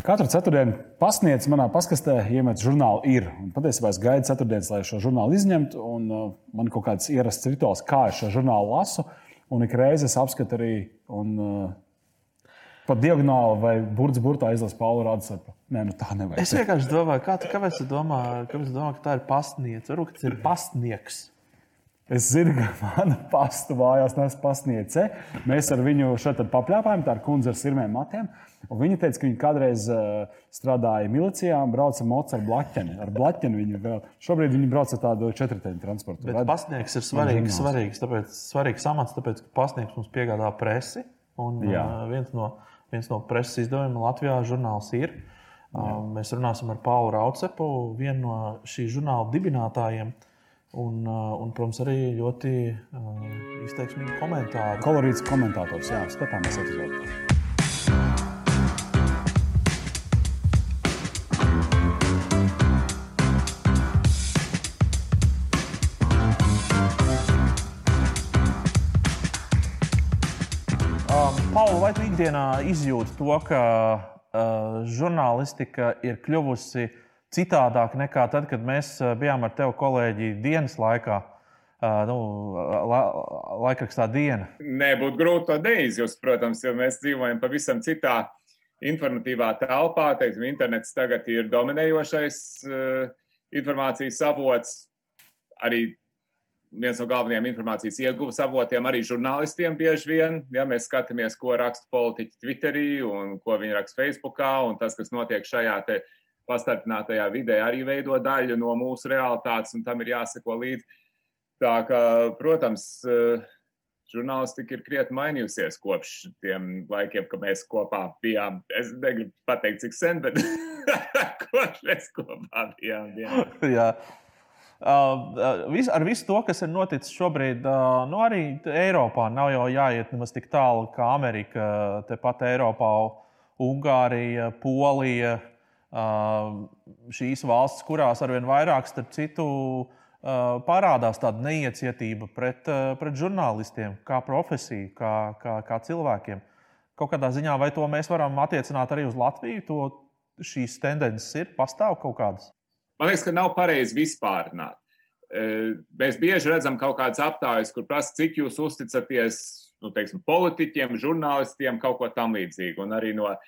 Katru ceturtdienu pasniedz manā paskastē, iemet žurnālu ir. Un patiesībā es gaidu ceturtdienas, lai šo žurnālu izņemtu. Un, uh, man kaut kāds ierasts rituāls, kā es šo žurnālu lasu. Un ik reizi es apskatu arī un, uh, pa diagonāli vai burbuļs burtā izlasu Paulu Rādzepu. Nē, nu tā nevajag. Es vienkārši domāju, kā, kāpēc tu domā, kāpēc tu domā, ka tā ir pastniece? Varbūt tas ir pastnieks. Es zinu, ka mana pasta mājās nes pasniedze. Mēs ar viņu šeit papļāpājām, tā ir kundze ar sirmiem matiem. Un viņa teica, ka viņa kādreiz uh, strādāja milicijā un brauca mocu ar blaķeni. Ar blaķeni viņa vēl. Šobrīd viņa brauc ar tādu četrteņu transportu. Bet Ved... pasniegs ir svarīgs, svarīgs, tāpēc, svarīgs amats, tāpēc, ka pasniegs mums piegādā presi. Un, Jā. uh, viens, no, viens no preses izdevumiem Latvijā žurnāls ir. Uh, mēs runāsim ar Paulu Raucepu, vienu no šī žurnāla dibinātājiem. Un, uh, un, protams, arī ļoti uh, izteiksmīgi komentāri. Kolorīts komentātors, jā, skatāmies epizodē. Um, Pauli, vai tu ikdienā izjūti to, ka uh, žurnālistika ir kļuvusi uh, citādāk nekā tad, kad mēs eh, bijām ar tevi kolēģi dienas laikā. Uh, nu, la, laikrakstā diena. Nē, būtu grūti to neizjust, protams, jo mēs dzīvojam pavisam citā informatīvā telpā. Teiksim, internets tagad ir dominējošais uh, informācijas avots. Arī viens no galvenajiem informācijas ieguves avotiem, arī žurnālistiem bieži vien. Ja mēs skatāmies, ko raksta politiķi Twitterī un ko viņi raksta Facebookā, un tas, kas notiek šajā te, uh, pastarpinātajā vidē arī veido daļu no mūsu realitātes, un tam ir jāseko līdzi. Tā kā, protams, eh, žurnālistika ir krietni mainījusies kopš tiem laikiem, kad mēs kopā bijām. Es negribu pateikt, cik sen, bet kopš mēs kopā bijām. Jā. jā. Uh, vis, ar visu to, kas ir noticis šobrīd, uh, nu arī Eiropā nav jau jāiet nemaz tik tālu kā Amerika. Tepat Eiropā, Ungārija, Polija, šīs valstis, kurās arvien vairāk, starp citu, parādās tāda neiecietība pret, pret žurnālistiem, kā profesiju, kā, kā, kā cilvēkiem. Kaut kādā ziņā, vai to mēs varam attiecināt arī uz Latviju, to šīs tendences ir, pastāv kaut kādas? Man liekas, ka nav pareizi vispārināt. Mēs bieži redzam kaut kādas aptaujas, kur prasa, cik jūs uzticaties nu, teiksim, politiķiem, žurnālistiem, kaut ko tam līdzīgu. Un arī no uh,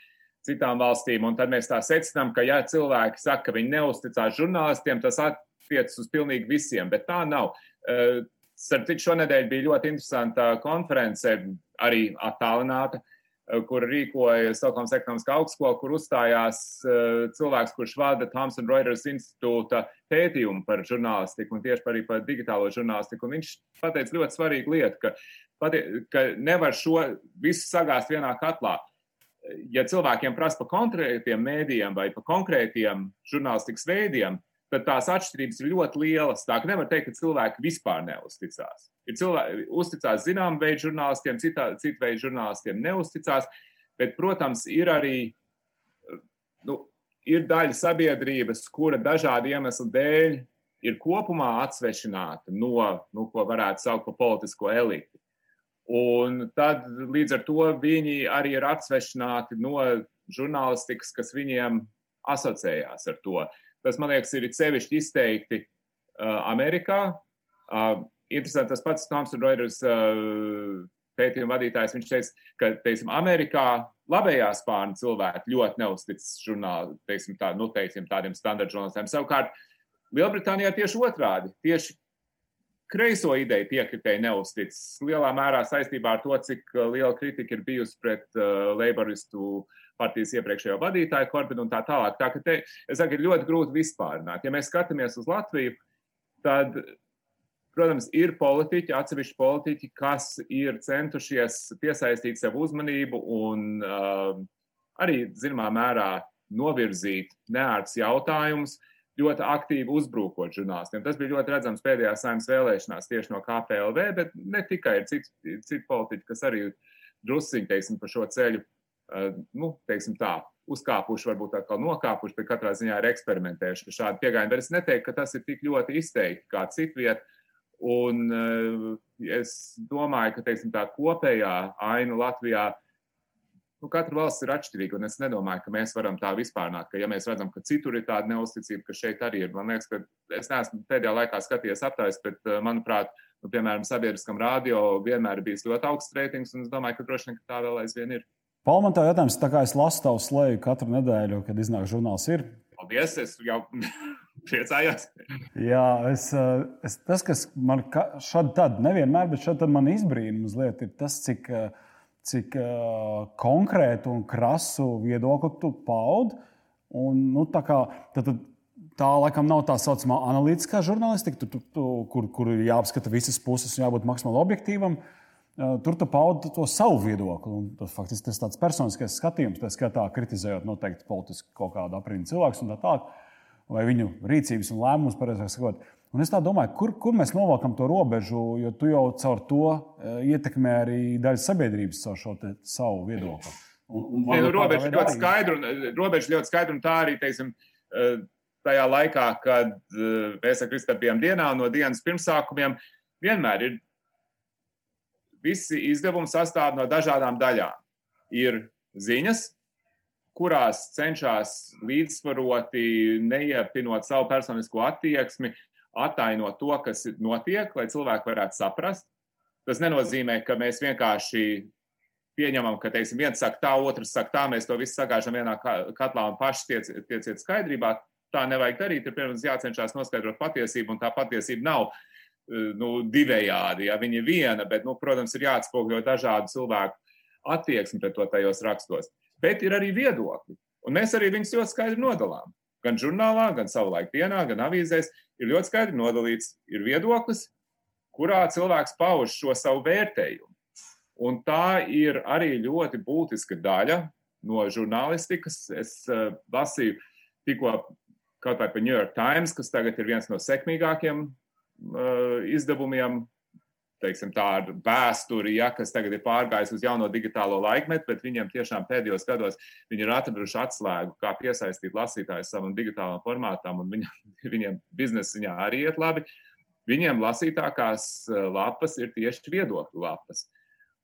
citām valstīm. Un tad mēs tā secinām, ka, ja cilvēki saka, ka viņi neusticās žurnālistiem, tas attiecas uz pilnīgi visiem, bet tā nav. Eh, starp citu, šonadēļ bija ļoti interesanta konference, arī attālināta, eh, kur rīkoja Stokholmas ekonomiskā augstskola, kur uzstājās eh, cilvēks, kurš vada Thomson Reuters institūta pētījumu par žurnālistiku un tieši arī par digitālo žurnālistiku. Un viņš pateica ļoti svarīgu lietu, ka, ka nevar šo visu sagāzt vienā katlā ja cilvēkiem prasa par konkrētiem mēdījiem vai par konkrētiem žurnālistikas veidiem, tad tās atšķirības ir ļoti lielas. Tā ka nevar teikt, ka cilvēki vispār neusticās. Ir cilvēki, uzticās zinām veidu žurnālistiem, citā, citu veidu žurnālistiem neusticās, bet, protams, ir arī nu, ir daļa sabiedrības, kura dažādu iemeslu dēļ ir kopumā atsvešināta no, nu, ko varētu saukt par politisko eliti. Un tad līdz ar to viņi arī ir atsvešināti no žurnālistikas, kas viņiem asociējās ar to. Tas, man liekas, ir sevišķi izteikti uh, Amerikā. Uh, interesanti, tas pats Thomson Reuters uh, pētījuma vadītājs, viņš teica, ka, teiksim, Amerikā labējā spārna cilvēki ļoti neuzticas žurnāli, teiksim, tā, nu, teiksim, tādiem standarta žurnālistiem. Savukārt, Lielbritānijā tieši otrādi. Tieši kreiso ideju piekritēji neuzticas. Lielā mērā saistībā ar to, cik uh, liela kritika ir bijusi pret uh, Leiboristu partijas iepriekšējo vadītāju, Korbinu un tā tālāk. Tā ka te, es saku, ir ļoti grūti vispārināt. Ja mēs skatāmies uz Latviju, tad, protams, ir politiķi, atsevišķi politiķi, kas ir centušies piesaistīt sev uzmanību un uh, arī, zināmā mērā, novirzīt neērts jautājumus, uh, ļoti aktīvi uzbrukot žurnālistiem. Tas bija ļoti redzams pēdējās saimnes vēlēšanās tieši no KPLV, bet ne tikai ir citi, citi politiķi, kas arī drusciņi, teiksim, pa šo ceļu, uh, nu, teiksim tā, uzkāpuši, varbūt atkal nokāpuši, bet katrā ziņā ir eksperimentējuši šādu pieejamu. Bet es neteiktu, ka tas ir tik ļoti izteikti kā citvieta. Un uh, es domāju, ka teiksim, tā kopējā aina Latvijā nu, katra valsts ir atšķirīga. Un es nedomāju, ka mēs varam tā vispārnāt, ka, ja mēs redzam, ka citur ir tāda neusticība, ka šeit arī ir. Man liekas, ka es neesmu pēdējā laikā skatījies aptaujas, bet, manuprāt, nu, piemēram, sabiedriskam radio vienmēr ir bijis ļoti augsts reitings, un es domāju, ka droši vien ka tā vēl aizvien ir. Paul, man tā jautājums, tā kā es lasu tavu slēju katru nedēļu, kad iznāk žurnāls, ir. Paldies, es jau priecājos. Jā, es, eh, es, tas, kas man šad tad, nevienmēr, bet tad man izbrīna mazliet, ir tas, cik, eh, cik uh, konkrētu un krasu viedokli tu paudi. Un, nu, tā, kā, tad, tad, tā laikam nav tā saucamā analītiskā žurnālistika, tu, tu, tu, kur, kur ir jāapskata visas puses un jābūt maksimāli objektīvam. Uh, Tur tu paudi to savu viedokli. Tas faktiski tas tāds personiskais skatījums, tā skatā kritizējot noteikti politiski kaut kādu aprindu cilvēku un tā tālāk, vai viņu rīcības un lēmumus, pareizāk sakot. Un es domāju, kur, kur mēs novelkam to robežu, jo tu jau caur to ietekmē arī daļu sabiedrības caur šo savu viedokli. Un, un ne, nu, robeža, ļoti skaidru, robeža ļoti skaidra, un tā arī teiksim, tajā laikā, kad mēs ar Kristapiem bijām dienā no dienas pirmsākumiem, vienmēr ir visi izdevumi sastāv no dažādām daļām. Ir ziņas, kurās cenšas līdzsvaroti, neiepinot savu personisko attieksmi, attainot to, kas notiek, lai cilvēki varētu saprast. Tas nenozīmē, ka mēs vienkārši pieņemam, ka teiksim, viens saka tā, otrs saka tā, mēs to visu sagāžam vienā katlā un paši tiec, tieciet skaidrībā. Tā nevajag darīt. Ir, protams, jācenšas noskaidrot patiesību, un tā patiesība nav Eh, nu, divējādi. Ja viņa ir viena, bet, nu, protams, ir jāatspogļo dažādu cilvēku attieksmi pret to tajos rakstos. Bet ir arī viedokļi. Un mēs arī viņus ļoti skaidri nodalām. Gan žurnālā, gan savulaik dienā, gan avīzēs ir ļoti skaidri nodalīts. Ir viedoklis, kurā cilvēks pauž šo savu vērtējumu. Un tā ir arī ļoti būtiska daļa no žurnālistikas. Es uh, lasīju tikko kaut vai par New York Times, kas tagad ir viens no sekmīgākajiem Uh, izdevumiem, teiksim, tādu vēsturi, ja, kas tagad ir pārgājis uz jauno digitālo laikmetu, bet viņiem tiešām pēdējos gados viņi ir atraduši atslēgu, kā piesaistīt lasītājus savam digitālam formātam, un viņam, viņiem biznesa ziņā arī iet labi. Viņiem lasītākās uh, lapas ir tieši viedokļu lapas.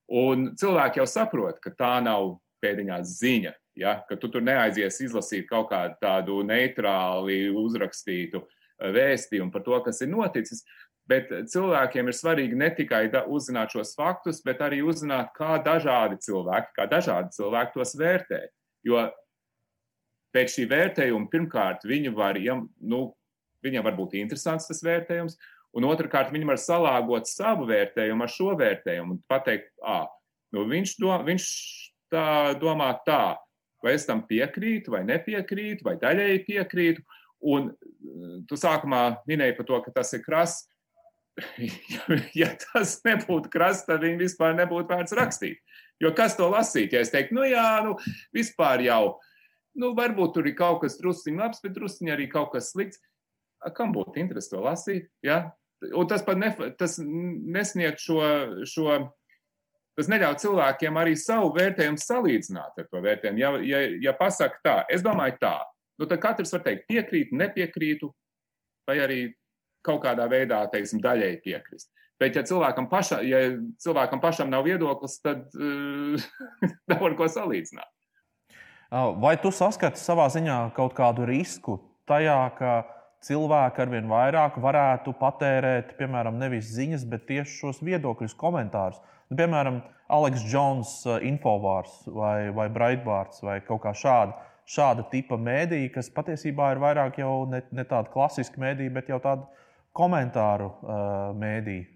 Un cilvēki jau saprot, ka tā nav pēdiņās ziņa, ja, ka tu tur neaizies izlasīt kaut kādu tādu neitrāli uzrakstītu uh, vēstījumu par to, kas ir noticis. Bet cilvēkiem ir svarīgi ne tikai uzzināt šos faktus, bet arī uzzināt, kā dažādi cilvēki, kā dažādi cilvēki tos vērtē. Jo pēc šī vērtējuma pirmkārt viņi var, nu, viņam var būt interesants tas vērtējums, un otrkārt viņi var salāgot savu vērtējumu ar šo vērtējumu un pateikt, ah, nu, viņš, do, viņš tā domā tā, vai es tam piekrītu, vai nepiekrītu, vai daļēji piekrītu. Un eh, tu sākumā minēji par to, ka tas ir krasts. ja tas nebūtu krasts, tad viņi vispār nebūtu vērts rakstīt. Jo kas to lasīt? Ja es teiktu, nu jā, nu vispār jau, nu varbūt tur ir kaut kas drusciņš labs, bet drusciņš arī kaut kas slikts. Kam būtu interesi to lasīt? Ja? Un tas pat ne, tas nesniedz šo, šo, tas neļauj cilvēkiem arī savu vērtējumu salīdzināt ar to vērtējumu. Ja, ja, ja pasaka tā, es domāju tā, nu, tad katrs var teikt, piekrītu, nepiekrītu, vai arī kaut kādā veidā, teiksim, daļēji piekrist. Bet, ja cilvēkam, paša, ja cilvēkam pašam nav viedoklis, tad uh, nav ar ko salīdzināt. Vai tu saskati savā ziņā kaut kādu risku tajā, ka cilvēki arvien vairāk varētu patērēt, piemēram, nevis ziņas, bet tieši šos viedokļus, komentārus? Nu, piemēram, Aleks Jones, Infovārs vai, vai Breitbārds vai kaut kā šādi šāda tipa mēdīja, kas patiesībā ir vairāk jau ne, ne tāda klasiska mēdīja, bet jau tāda komentāru uh, mēdīja.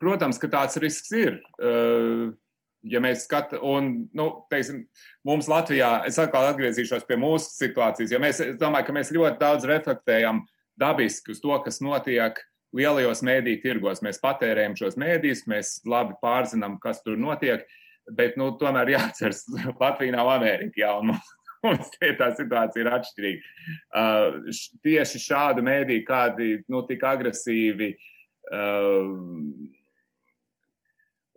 Protams, ka tāds risks ir. Uh, ja mēs skatāmies, nu, teiksim, mums Latvijā, es atkal atgriezīšos pie mūsu situācijas, jo mēs, es domāju, ka mēs ļoti daudz reflektējam dabiski uz to, kas notiek lielajos mēdīju tirgos. Mēs patērējam šos mēdījus, mēs labi pārzinām, kas tur notiek, bet, nu, tomēr jāatceras, Latvija nav Amerika, jā, un mums tie tā situācija ir atšķirīga. Uh, tieši šādi mēdī, kādi nu, tik agresīvi uh,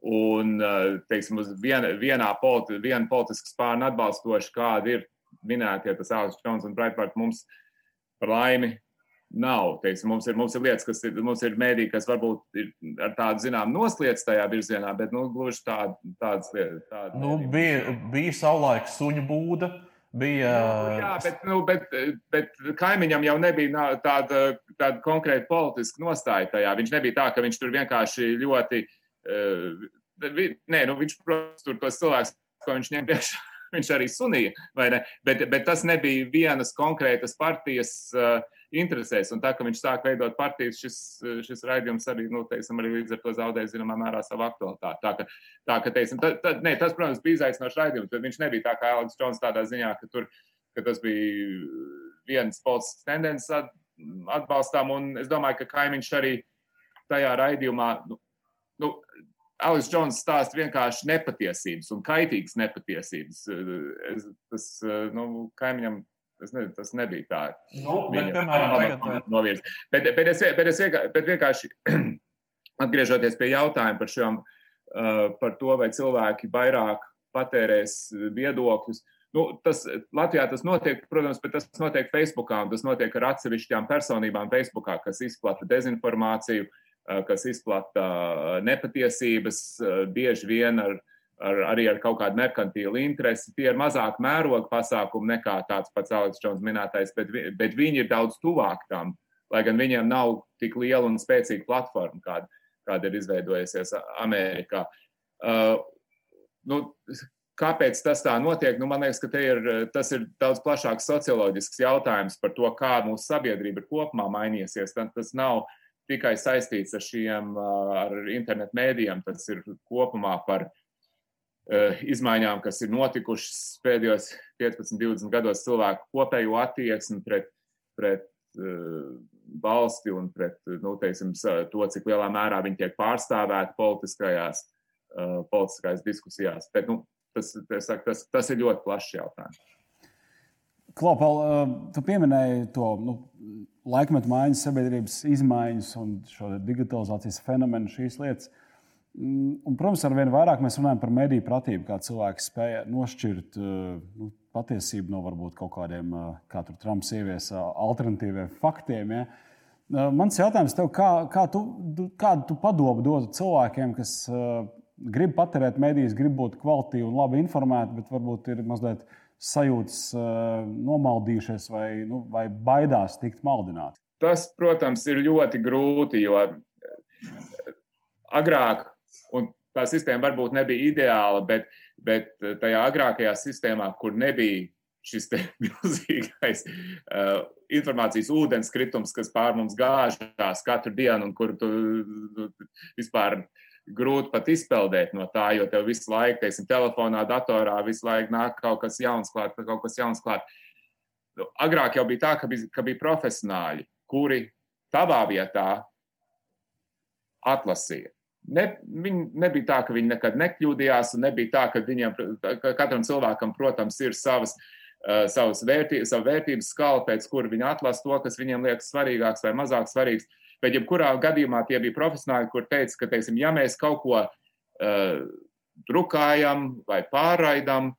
un, uh, teiksim, uz vien, vienā politi, viena politiskas spārna atbalstoši, kādi ir minētie, tas Alex Jones un Breitbart mums par laimi nav. Teiksim, mums, ir, mums ir lietas, kas ir, mums ir mēdī, kas varbūt ir ar tādu zinām noslēdz tajā virzienā, bet nu, gluži tād, tādas lietas. Tāda nu, bija, bija savulaik suņu būda. Bija... Nu, jā, bet, nu, bet, bet kaimiņam jau nebija tāda, tāda konkrēta politiska nostāja tajā. Viņš nebija tā, ka viņš tur vienkārši ļoti. Uh, nē, nu, viņš, protams, tur tos cilvēkus, ko viņš ņem priekšā, viņš arī sunīja? Bet, bet tas nebija vienas konkrētas partijas uh, interesēs. Un tā, ka viņš sāk veidot partijas, šis, šis raidījums arī, nu, teiksim, arī līdz ar to zaudēja, zināmā mērā, savu aktualitāti. Tā, ka, tā, ka teiksim, tā, tā, ne, tas, protams, bija izaicinošs raidījums, bet viņš nebija tā kā Alex Jones tādā ziņā, ka, tur, ka tas bija viens politisks tendences atbalstām. Un es domāju, ka kaimiņš arī tajā raidījumā, nu, nu Alex Jones stāsta vienkārši nepatiesības un kaitīgas nepatiesības. Es, tas, nu, kaimiņam Tas, ne, tas nebija tā. Nu, bet, piemēram, tagad... novirz. Bet, bet, es, bet, es vienkārši, bet vienkārši atgriežoties pie jautājuma par, šiem, uh, par to, vai cilvēki vairāk patērēs viedokļus. Nu, tas, Latvijā tas notiek, protams, bet tas notiek Facebookā, un tas notiek ar atsevišķām personībām Facebookā, kas izplata dezinformāciju, uh, kas izplata uh, nepatiesības, bieži vien ar ar, arī ar kaut kādu merkantīlu interesi. Tie ir mazāk mēroga pasākumi nekā tāds pats Aleks Čons minētais, bet, bet viņi ir daudz tuvāk tam, lai gan viņiem nav tik liela un spēcīga platforma, kāda, kāda ir izveidojusies Amerikā. Uh, nu, Kāpēc tas tā notiek? Nu, man liekas, ka ir, tas ir daudz plašāks socioloģisks jautājums par to, kā mūsu sabiedrība ir kopumā mainījusies. Tas nav tikai saistīts ar šiem ar internetu mēdījiem, tas ir kopumā par Eh, izmaiņām, kas ir notikušas pēdējos 15, 20 gados, cilvēku kopējo attieksmi pret, pret uh, valsti un pret nu, teiksim, to, cik lielā mērā viņi tiek pārstāvēti politiskajās, uh, politiskajās diskusijās. Bet, nu, tas, saku, tas, tas ir ļoti plašs jautājums. Klopal, tu pieminēji to nu, laikmetu maiņas, sabiedrības izmaiņas un šo digitalizācijas fenomenu, šīs lietas. Mm, un, protams, ar vien vairāk mēs runājam par mediju pratību, kā cilvēki spēja nošķirt uh, nu, patiesību no varbūt kaut kādiem, uh, kā tur Trumps ieviesa, uh, alternatīviem faktiem. Ja? Mans jautājums tev, kā, kā tu, kādu tu padomu dotu cilvēkiem, kas grib patērēt medijas, grib būt kvalitīvi un labi informēti, bet varbūt ir mazliet sajūtas nomaldījušies vai, nu, vai baidās tikt maldināti? Tas, protams, ir ļoti grūti, jo agrāk Un tā sistēma varbūt nebija ideāla, bet, bet tajā agrākajā sistēmā, kur nebija šis milzīgais uh, informācijas ūdenskritums, kas pār mums gāžās katru dienu, un kur tu, tu vispār grūti pat izpeldēt no tā, jo tev visu laiku, teiksim, telefonā, datorā visu laiku nāk kaut kas jauns klāt, kaut kas jauns klāt. Nu, agrāk jau bija tā, ka bija, ka bija profesionāļi, kuri tavā vietā atlasīja. Ne, viņi nebija tā, ka viņi nekad nekļūdījās, un nebija tā, ka viņiem, ka katram cilvēkam, protams, ir savas, uh, savas vērtības, savu vērtības skala, pēc kura viņi atlasa to, kas viņiem liekas svarīgāks vai mazāk svarīgs. Bet, jebkurā gadījumā, tie bija profesionāļi, kur teica, ka, teiksim, ja mēs kaut ko uh, drukājam vai pārraidam,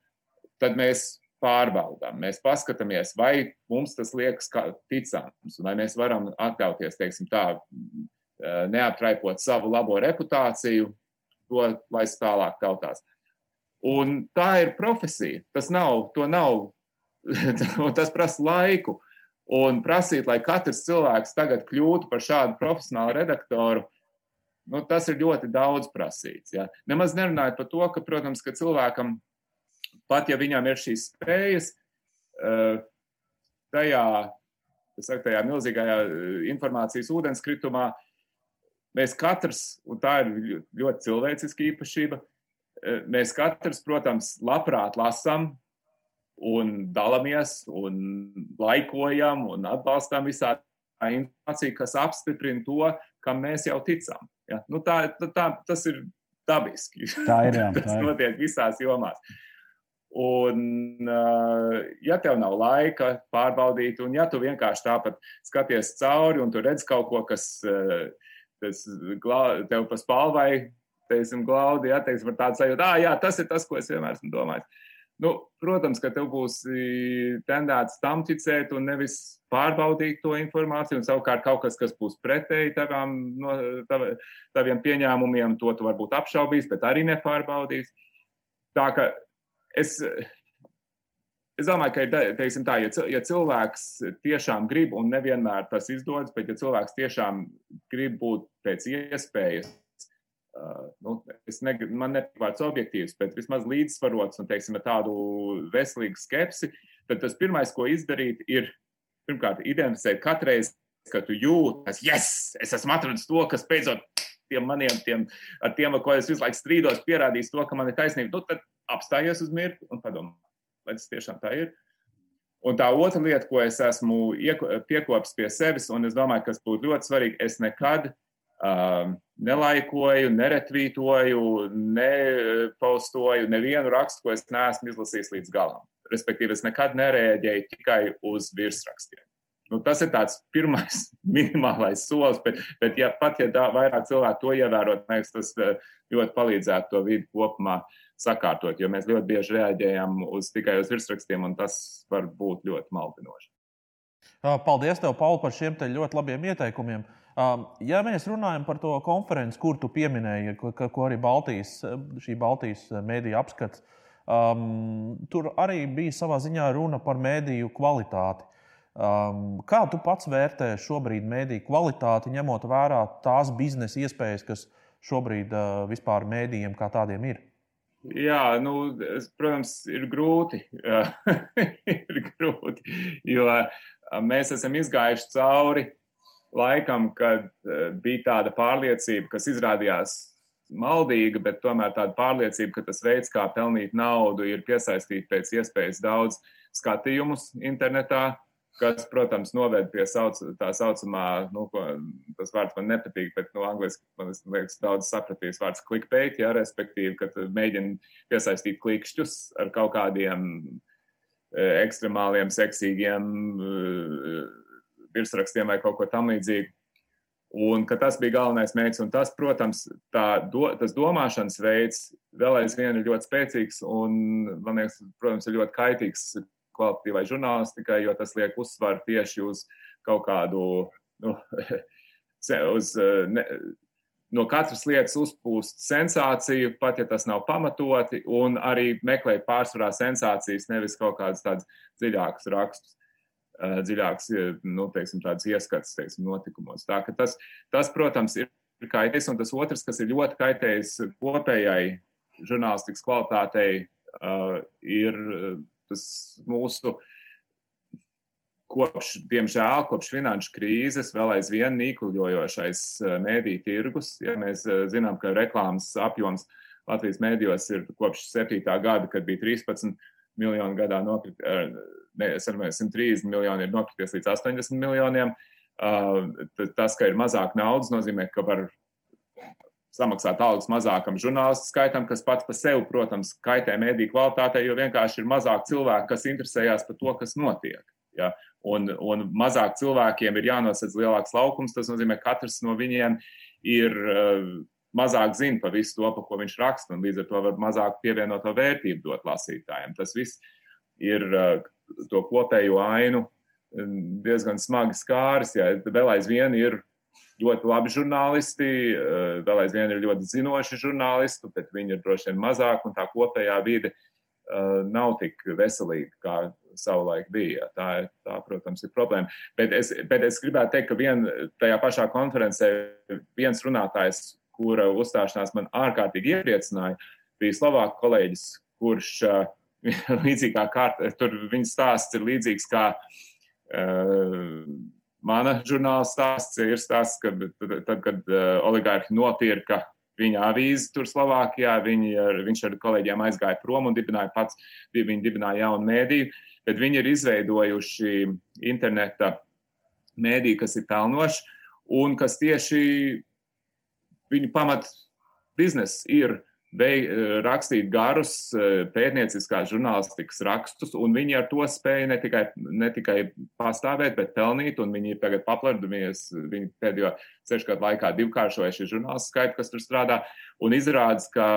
tad mēs pārbaudām. Mēs paskatāmies, vai mums tas liekas ticams, vai mēs varam atļauties, teiksim, tā neaptraipot savu labo reputāciju, to lai tālāk tautās. Un tā ir profesija. Tas nav, to nav, tas prasa laiku. Un prasīt, lai katrs cilvēks tagad kļūtu par šādu profesionālu redaktoru, nu, tas ir ļoti daudz prasīts. Ja. Nemaz nerunājot par to, ka, protams, ka cilvēkam, pat ja viņam ir šīs spējas, eh, tajā, saku, tajā milzīgajā eh, informācijas ūdenskritumā, Mēs katrs, un tā ir ļoti cilvēciska īpašība, eh, mēs katrs, protams, labprāt lasām un dalāmies un laikojam un atbalstām visā tā informācija, kas apstiprina to, kam mēs jau ticam. Ja? Nu, tā, tā, tas ir dabiski. Tā ir. Jā, tas ir. notiek visās jomās. Un, eh, ja tev nav laika pārbaudīt, un ja tu vienkārši tāpat skaties cauri un tu redz kaut ko, kas uh, tas tev pa spalvai, teiksim, glaudi, ja, teiksim, ar tādu sajūtu, ah, jā, tas ir tas, ko es vienmēr esmu domājis. nu, protams, ka tev būs tendēts tam ticēt un nevis pārbaudīt to informāciju, un savukārt kaut kas, kas būs pretēji tavām, no, tav, taviem pieņēmumiem, to tu varbūt apšaubīs, bet arī nepārbaudīs. Tā ka es, es domāju, ka ir teiksim, tā, ja, ja cilvēks tiešām grib, un nevienmēr tas izdodas, bet ja cilvēks tiešām grib būt pēc iespējas Uh, nu, negribu, man nepatīk vārds objektīvs, bet vismaz līdzsvarots un, teiksim, ar tādu veselīgu skepsi, tad tas pirmais, ko izdarīt, ir pirmkārt identificēt katreiz, kad tu jūties, yes, es esmu atradis to, kas beidzot tiem maniem, tiem, ar tiem, ar ko es visu laiku strīdos, pierādīs to, ka man ir taisnība. Nu, tad apstājies uz mirkli un padomā, vai tas tiešām tā ir. Un tā otra lieta, ko es esmu piekopis pie sevis, un es domāju, kas būtu ļoti svarīgi, es nekad Um, nelaikoju, neretvītoju, nepaustoju nevienu rakstu, ko es neesmu izlasījis līdz galam. Respektīvi, es nekad nereaģēju tikai uz virsrakstiem. Nu, tas ir tāds pirmais minimālais solis, bet, bet ja, pat ja tā, vairāk cilvēku to ievērot, liekas, tas uh, ļoti palīdzētu to vidi kopumā sakārtot, jo mēs ļoti bieži reaģējam uz tikai uz virsrakstiem, un tas var būt ļoti maldinoši. Paldies, tev, Paul, par šiem ļoti labiem ieteikumiem. Ja mēs runājam par to konferenci, kur tu pieminēji, ko arī Baltijas, šī Baltijas mēdīja apskats, um, tur arī bija savā ziņā runa par mēdīju kvalitāti. Um, kā tu pats vērtē šobrīd mēdīju kvalitāti, ņemot vērā tās biznesa iespējas, kas šobrīd uh, vispār mēdījiem kā tādiem ir? Jā, nu, es, protams, ir grūti. ir grūti, jo mēs esam izgājuši cauri laikam, kad eh, bija tāda pārliecība, kas izrādījās maldīga, bet tomēr tāda pārliecība, ka tas veids, kā pelnīt naudu, ir piesaistīt pēc iespējas daudz skatījumus internetā, kas, protams, noved pie sauc, tā saucamā, nu, ko, tas vārds man nepatīk, bet, nu, angliski man liekas daudz sapratīs vārds clickbait, ja, respektīvi, ka mēģina piesaistīt klikšķus ar kaut kādiem eh, ekstremāliem, seksīgiem uh, virsrakstiem vai kaut ko tamlīdzīgu. Un tas bija galvenais mērķis. Un tas, protams, do, tas domāšanas veids vēl aizvien ir ļoti spēcīgs un, man liekas, protams, ir ļoti kaitīgs kvalitatīvai žurnālistikai, jo tas liek uzsvaru tieši uz kaut kādu, nu, uz, ne, no katras lietas uzpūst sensāciju, pat ja tas nav pamatoti, un arī meklēt pārsvarā sensācijas, nevis kaut kādas tādas dziļākas rakstus. Eh, dziļāks, eh, nu, teiksim, ieskats, teiksim, notikumos. Tā tas, tas, protams, ir kaitējis, un tas otrs, kas ir ļoti kaitējis kopējai žurnālistikas kvalitātei, uh, ir tas mūsu kopš, diemžēl, kopš finanšu krīzes vēl aizvien nīkuļojošais mēdī tirgus. Ja mēs zinām, ka reklāmas apjoms Latvijas mēdījos ir kopš 7. gada, kad bija 13 miljoni gadā nokrit, ne, es domāju, 130 miljoni ir nokrities līdz 80 miljoniem. Tas, ka ir mazāk naudas, nozīmē, ka var samaksāt algas mazākam žurnālistu skaitam, kas pats par sevi, protams, kaitē mediju kvalitātei, jo vienkārši ir mazāk cilvēku, kas interesējās par to, kas notiek. Ja? Un, un mazāk cilvēkiem ir jānosedz lielāks laukums. Tas nozīmē, ka katrs no viņiem ir uh, mazāk zina par visu to, par ko viņš raksta, un līdz ar to var mazāk pievienoto vērtību dot lasītājiem. Tas viss ir uh, to kopējo ainu diezgan smagi skāris. Ja vēl aizvien ir ļoti labi žurnālisti, vēl aizvien ir ļoti zinoši žurnālisti, bet viņi ir droši vien mazāk, un tā kopējā vide uh, nav tik veselīga, kā savulaik bija. Tā, tā, protams, ir problēma. Bet es, bet es gribētu teikt, ka vien, tajā pašā konferencē viens runātājs kura uzstāšanās man ārkārtīgi iepriecināja, bija Slovāks kolēģis, kurš līdzīgā kārtā, tur viņa stāsts ir līdzīgs kā uh, mana žurnāla stāsts. Ir stāsts, ka tad, kad uh, oligārhi nopirka viņa avīzi tur Slovākijā, viņi ar, viņš ar kolēģiem aizgāja prom un dibināja pats, viņi dibināja jaunu mēdīju, bet viņi ir izveidojuši interneta mēdīju, kas ir pelnoši un kas tieši viņu pamat bizness ir beig, rakstīt garus pētnieciskās žurnālistikas rakstus, un viņi ar to spēja ne tikai, ne tikai pastāvēt, bet pelnīt, un viņi ir tagad paplašinājušies, viņi pēdējo sešu gadu laikā divkāršojuši žurnālistu skaitu, kas tur strādā, un izrādās, ka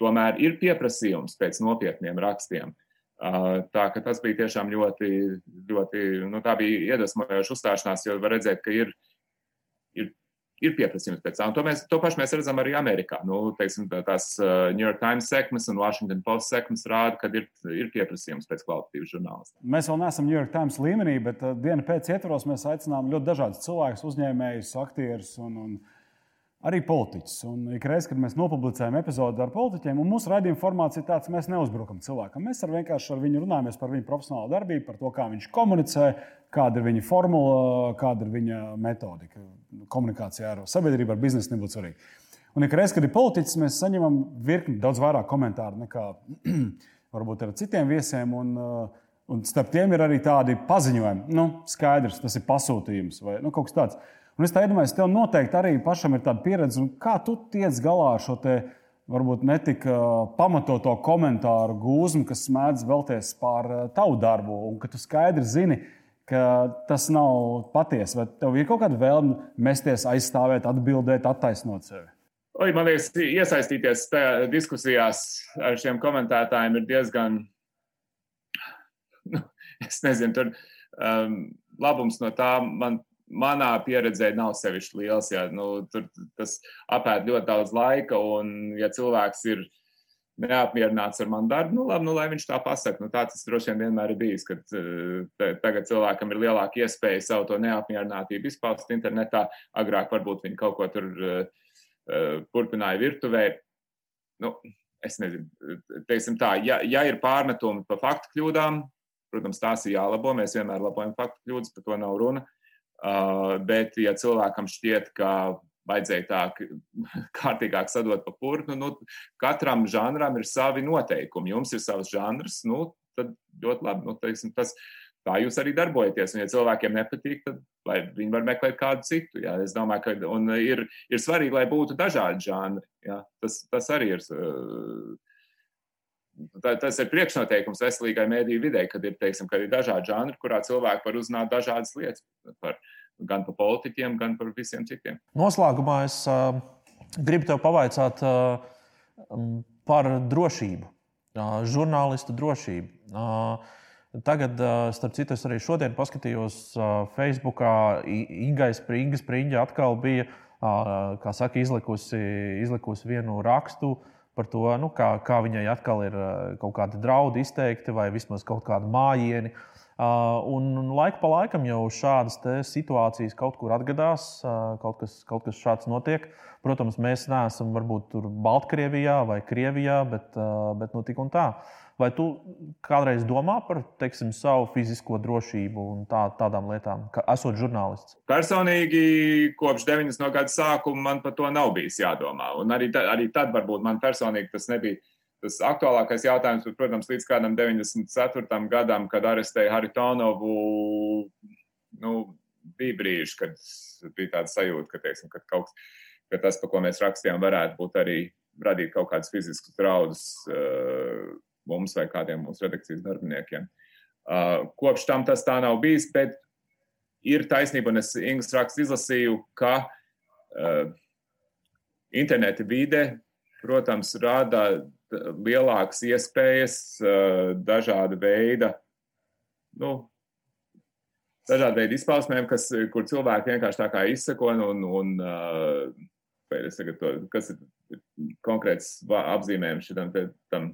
tomēr ir pieprasījums pēc nopietniem rakstiem. Tā ka tas bija tiešām ļoti, ļoti nu, tā bija iedvesmojoša uzstāšanās, jo var redzēt, ka ir, ir, ir pieprasījums pēc tā. To, mēs, to pašu mēs redzam arī Amerikā. Nu, teiksim, tās New York Times sekmes un Washington Post sekmes rāda, ka ir, ir pieprasījums pēc kvalitatīvas žurnālistikas. Mēs vēl neesam New York Times līmenī, bet dienu pēc ietvaros mēs aicinām ļoti dažādus cilvēkus, uzņēmējus, aktierus un, un arī politiķus. Un ik reiz, kad mēs nopublicējam epizodi ar politiķiem, un mūsu raidījuma formāts ir tāds, mēs neuzbrukam cilvēkam. Mēs ar vienkārši ar viņu runājamies par viņa profesionālo darbību, par to, kā viņš komunicē, kāda ir viņa formula, kāda ir viņa metodika. Komunikācijā ar sabiedrību, ar biznesu nebūtu svarīgi. Un ik reiz, kad ir politiķis, mēs saņemam virkni daudz vairāk komentāru nekā varbūt ar citiem viesiem. Un, un starp tiem ir arī tādi paziņojumi. Nu, skaidrs, tas ir pasūtījums vai nu, kaut kas tāds. Un es iedomājos, tev noteikti arī pašam ir tāda pieredze, kā tu tiec galā ar šo te, varbūt netika pamatoto komentāru gūzmu, kas mēdz vēlties pār tavu darbu, un ka tu skaidri zini, ka tas nav patiesi. Vai tev ir kaut kāda vēlme mesties, aizstāvēt, atbildēt, attaisnot sevi? Oi, man liekas, iesaistīties diskusijās ar šiem komentētājiem ir diezgan, nu, es nezinu, tur um, labums no tā man manā pieredzē nav sevišķi liels. Jā, nu, tur tas apēd ļoti daudz laika, un ja cilvēks ir neapmierināts ar manu darbu, nu labi, nu, lai viņš tā pasakā. Nu, tā tas droši vien vienmēr ir bijis, kad uh, tagad cilvēkam ir lielāka iespēja savu to neapmierinātību izpaust internetā. Agrāk varbūt viņi kaut ko tur uh, turpināja virtuvē. Nu, es nezinu, teiksim tā, ja, ja ir pārmetumi par faktu kļūdām, protams, tās ir jālabo. Mēs vienmēr labojam faktu kļūdas, par to nav runa. Uh, bet, ja cilvēkam šķiet, ka vajadzēja tā kārtīgāk sadot pa purnu, nu, katram žanram ir savi noteikumi. Jums ir savs žanrs, nu, tad ļoti labi. Nu, teiksim, tas, tā jūs arī darbojaties. Un, ja cilvēkiem nepatīk, tad viņi var meklēt kādu citu. Jā. Es domāju, ka ir, ir svarīgi, lai būtu dažādi žanri. Jā. Tas, tas arī ir. Uh, tas ir priekšnoteikums veselīgai mēdīju vidē, kad ir, teiksim, kad ir dažādi žanri, kurā cilvēki var uzzināt dažādas lietas par, gan par politiķiem, gan par visiem citiem. Noslēgumā es uh, gribu tev pavaicāt uh, par drošību, uh, žurnālistu drošību. Uh, Tagad, starp citu, es arī šodien paskatījos Facebookā. Ingai Springa, Springa atkal bija, saka, izlikusi, izlikusi vienu rakstu uh, par to, nu, kā, kā viņai atkal ir eh, kaut kādi draudi izteikti, vai vismaz kaut kādi mājiņi. Uh, un laika pa laikam jau šādas situācijas kaut kur atgadās, uh, kaut, kas, kaut kas šāds notiek. Protams, mēs neesam varbūt tur Baltkrievijā vai Krievijā, bet, uh, bet nu, tik un tā. Uh, Vai tu kādreiz domā par teiksim, savu fizisko drošību un tā, tādām lietām, kā esot žurnālists? Personīgi, kopš 90. gada sākuma man par to nav bijis jādomā. Un arī, ta, arī tad varbūt man personīgi tas nebija. Tas aktuālākais jautājums, bet, protams, līdz kādam 94. gadam, kad arestēja Haritonovu, nu, bija brīži, kad bija tāds sajūta, ka, teiksim, ka, kaut, ka tas, par ko mēs rakstījām, varētu būt arī radīt kaut kādus fiziskus draudus. Uh, mums vai kādiem mūsu redakcijas darbiniekiem. Uh, kopš tam tas tā nav bijis, bet ir taisnība, un es Ingūnas rakstu izlasīju, ka uh, interneta vide, protams, rada lielākas iespējas uh, dažāda veida, nu, dažādi veidi izpausmēm, kas, kur cilvēki vienkārši tā kā izsako un, un, un uh, to, kas ir konkrēts apzīmējums šitam tam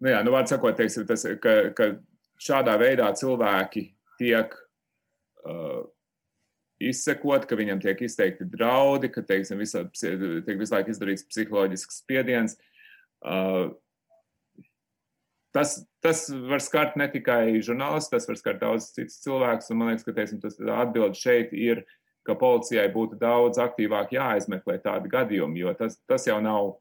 nu, jā, nu, sakot, teiksim, tas, ka, ka šādā veidā cilvēki tiek uh, izsekot, ka viņam tiek izteikti draudi, ka teiksim, visa, tiek visu laiku izdarīts psiholoģisks spiediens. Uh, tas, tas var skart ne tikai žurnālistus, tas var skart daudz citus cilvēkus. Man liekas, ka teiksim, tas atbildi šeit ir, ka policijai būtu daudz aktīvāk jāizmeklē tādi gadījumi, jo tas, tas jau nav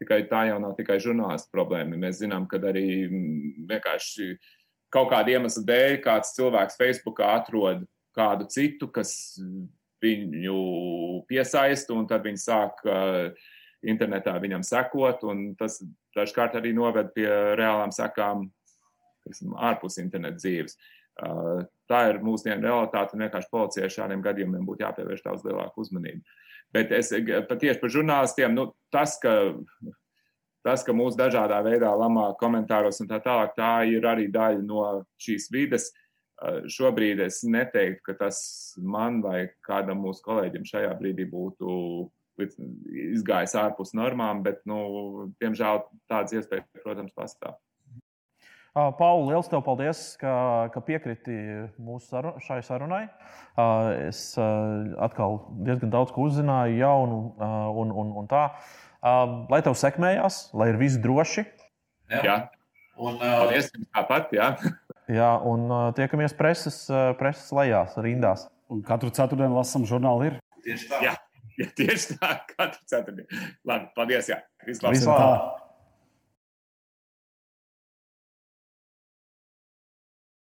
Tikai tā jau nav tikai žurnālistu problēma. Mēs zinām, ka arī mm, vienkārši kaut kāda iemesla dēļ kāds cilvēks Facebookā atrod kādu citu, kas viņu piesaista, un tad viņi sāk uh, internetā viņam sekot, un tas dažkārt arī noved pie reālām sekām teiksim, ārpus interneta dzīves. Uh, tā ir mūsdienu realitāte, un vienkārši policijai šādiem gadījumiem būtu jāpievērš daudz lielāka uzmanība. Bet es patiešām par žurnālistiem, nu, tas, ka tas, ka mūsu dažādā veidā lamā komentāros un tā tālāk, tā ir arī daļa no šīs vides. Šobrīd es neteiktu, ka tas man vai kādam mūsu kolēģim šajā brīdī būtu izgājis ārpus normām, bet, nu, diemžēl tādas iespējas, protams, pastāv. Pauli, liels tev paldies, ka, ka piekriti mūsu saru, šai sarunai. Es atkal diezgan daudz ko uzzināju, jaunu un, un, un tā. Lai tev sekmējās, lai ir viss droši. Jā, jā. un paldies jums tāpat. Jā. jā, un tiekamies preses, preses lejās, rindās. Un katru ceturtdienu lasām žurnālu ir. Tieši tā. Jā, jā tieši tā, katru ceturtdienu. Labi, paldies. Jā. Vislabāk. Vislabāk.